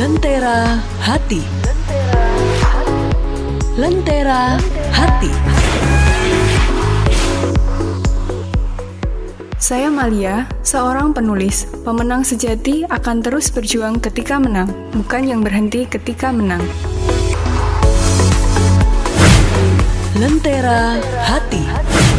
Lentera hati. Lentera hati. Saya Malia, seorang penulis. Pemenang sejati akan terus berjuang ketika menang, bukan yang berhenti ketika menang. Lentera hati.